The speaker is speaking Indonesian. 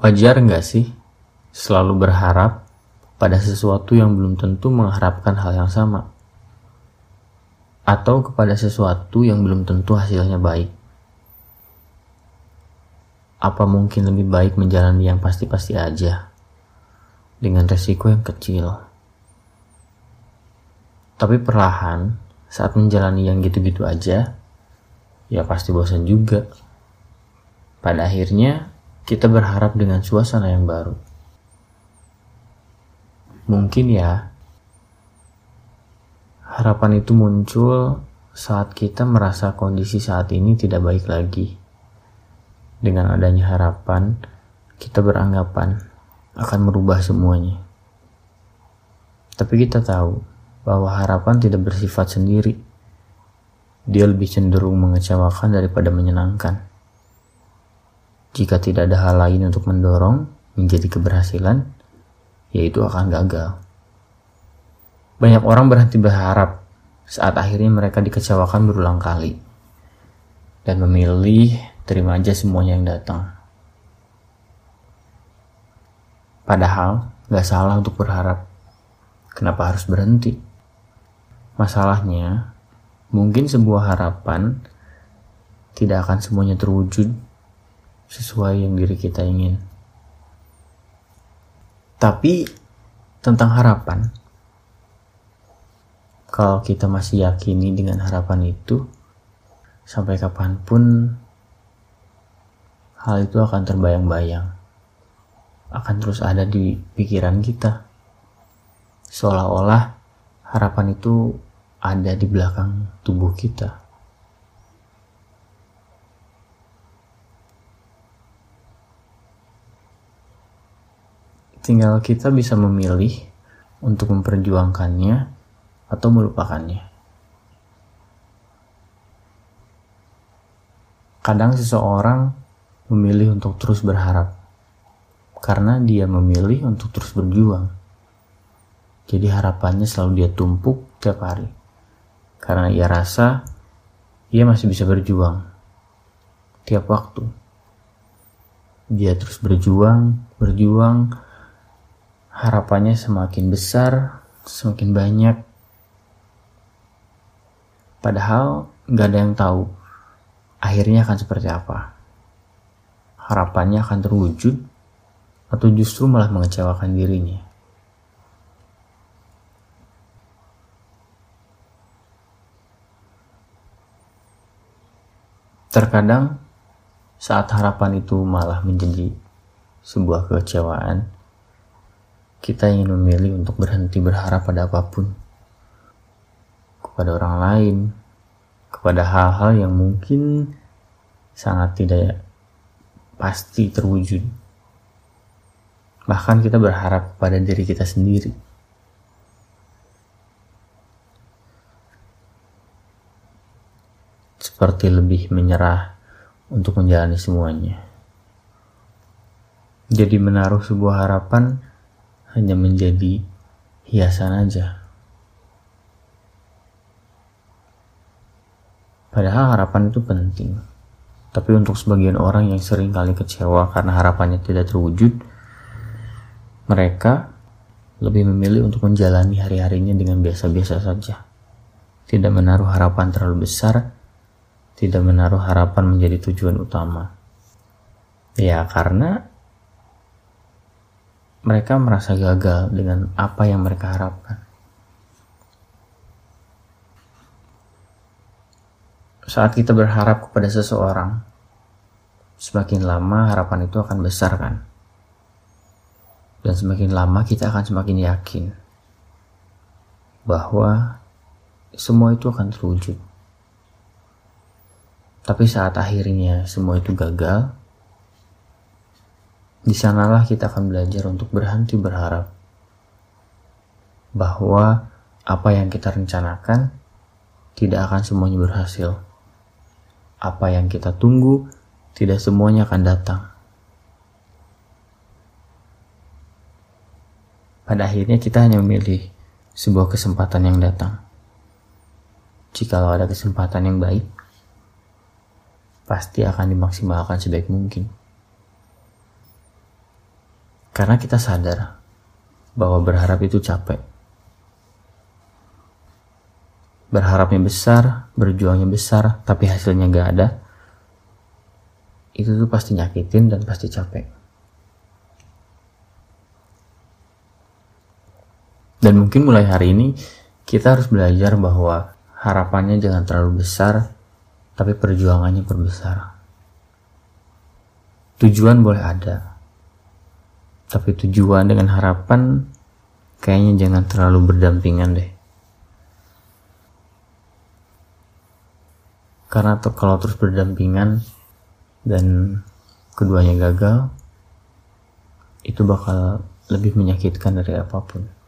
Wajar nggak sih selalu berharap pada sesuatu yang belum tentu mengharapkan hal yang sama? Atau kepada sesuatu yang belum tentu hasilnya baik? Apa mungkin lebih baik menjalani yang pasti-pasti aja dengan resiko yang kecil? Tapi perlahan saat menjalani yang gitu-gitu aja, ya pasti bosan juga. Pada akhirnya, kita berharap dengan suasana yang baru. Mungkin ya, harapan itu muncul saat kita merasa kondisi saat ini tidak baik lagi. Dengan adanya harapan, kita beranggapan akan merubah semuanya. Tapi kita tahu bahwa harapan tidak bersifat sendiri. Dia lebih cenderung mengecewakan daripada menyenangkan. Jika tidak ada hal lain untuk mendorong menjadi keberhasilan, yaitu akan gagal. Banyak orang berhenti berharap saat akhirnya mereka dikecewakan berulang kali dan memilih terima aja semuanya yang datang. Padahal gak salah untuk berharap. Kenapa harus berhenti? Masalahnya, mungkin sebuah harapan tidak akan semuanya terwujud sesuai yang diri kita ingin. Tapi tentang harapan, kalau kita masih yakini dengan harapan itu, sampai kapan pun hal itu akan terbayang-bayang, akan terus ada di pikiran kita, seolah-olah harapan itu ada di belakang tubuh kita. Tinggal kita bisa memilih untuk memperjuangkannya atau melupakannya. Kadang seseorang memilih untuk terus berharap karena dia memilih untuk terus berjuang. Jadi harapannya selalu dia tumpuk tiap hari. Karena ia rasa ia masih bisa berjuang tiap waktu. Dia terus berjuang, berjuang, harapannya semakin besar, semakin banyak. Padahal nggak ada yang tahu akhirnya akan seperti apa. Harapannya akan terwujud atau justru malah mengecewakan dirinya. Terkadang saat harapan itu malah menjadi sebuah kekecewaan, kita ingin memilih untuk berhenti berharap pada apa pun, kepada orang lain, kepada hal-hal yang mungkin sangat tidak pasti terwujud. Bahkan kita berharap pada diri kita sendiri. Seperti lebih menyerah untuk menjalani semuanya. Jadi menaruh sebuah harapan hanya menjadi hiasan aja. Padahal harapan itu penting. Tapi untuk sebagian orang yang sering kali kecewa karena harapannya tidak terwujud, mereka lebih memilih untuk menjalani hari-harinya dengan biasa-biasa saja. Tidak menaruh harapan terlalu besar, tidak menaruh harapan menjadi tujuan utama. Ya, karena mereka merasa gagal dengan apa yang mereka harapkan. Saat kita berharap kepada seseorang, semakin lama harapan itu akan besar kan? Dan semakin lama kita akan semakin yakin bahwa semua itu akan terwujud. Tapi saat akhirnya semua itu gagal, di sanalah kita akan belajar untuk berhenti berharap bahwa apa yang kita rencanakan tidak akan semuanya berhasil. Apa yang kita tunggu tidak semuanya akan datang. Pada akhirnya kita hanya memilih sebuah kesempatan yang datang. Jikalau ada kesempatan yang baik, pasti akan dimaksimalkan sebaik mungkin. Karena kita sadar bahwa berharap itu capek. Berharapnya besar, berjuangnya besar, tapi hasilnya gak ada. Itu tuh pasti nyakitin dan pasti capek. Dan mungkin mulai hari ini kita harus belajar bahwa harapannya jangan terlalu besar, tapi perjuangannya perbesar. Tujuan boleh ada, tapi tujuan dengan harapan kayaknya jangan terlalu berdampingan deh. Karena tuh kalau terus berdampingan dan keduanya gagal, itu bakal lebih menyakitkan dari apa pun.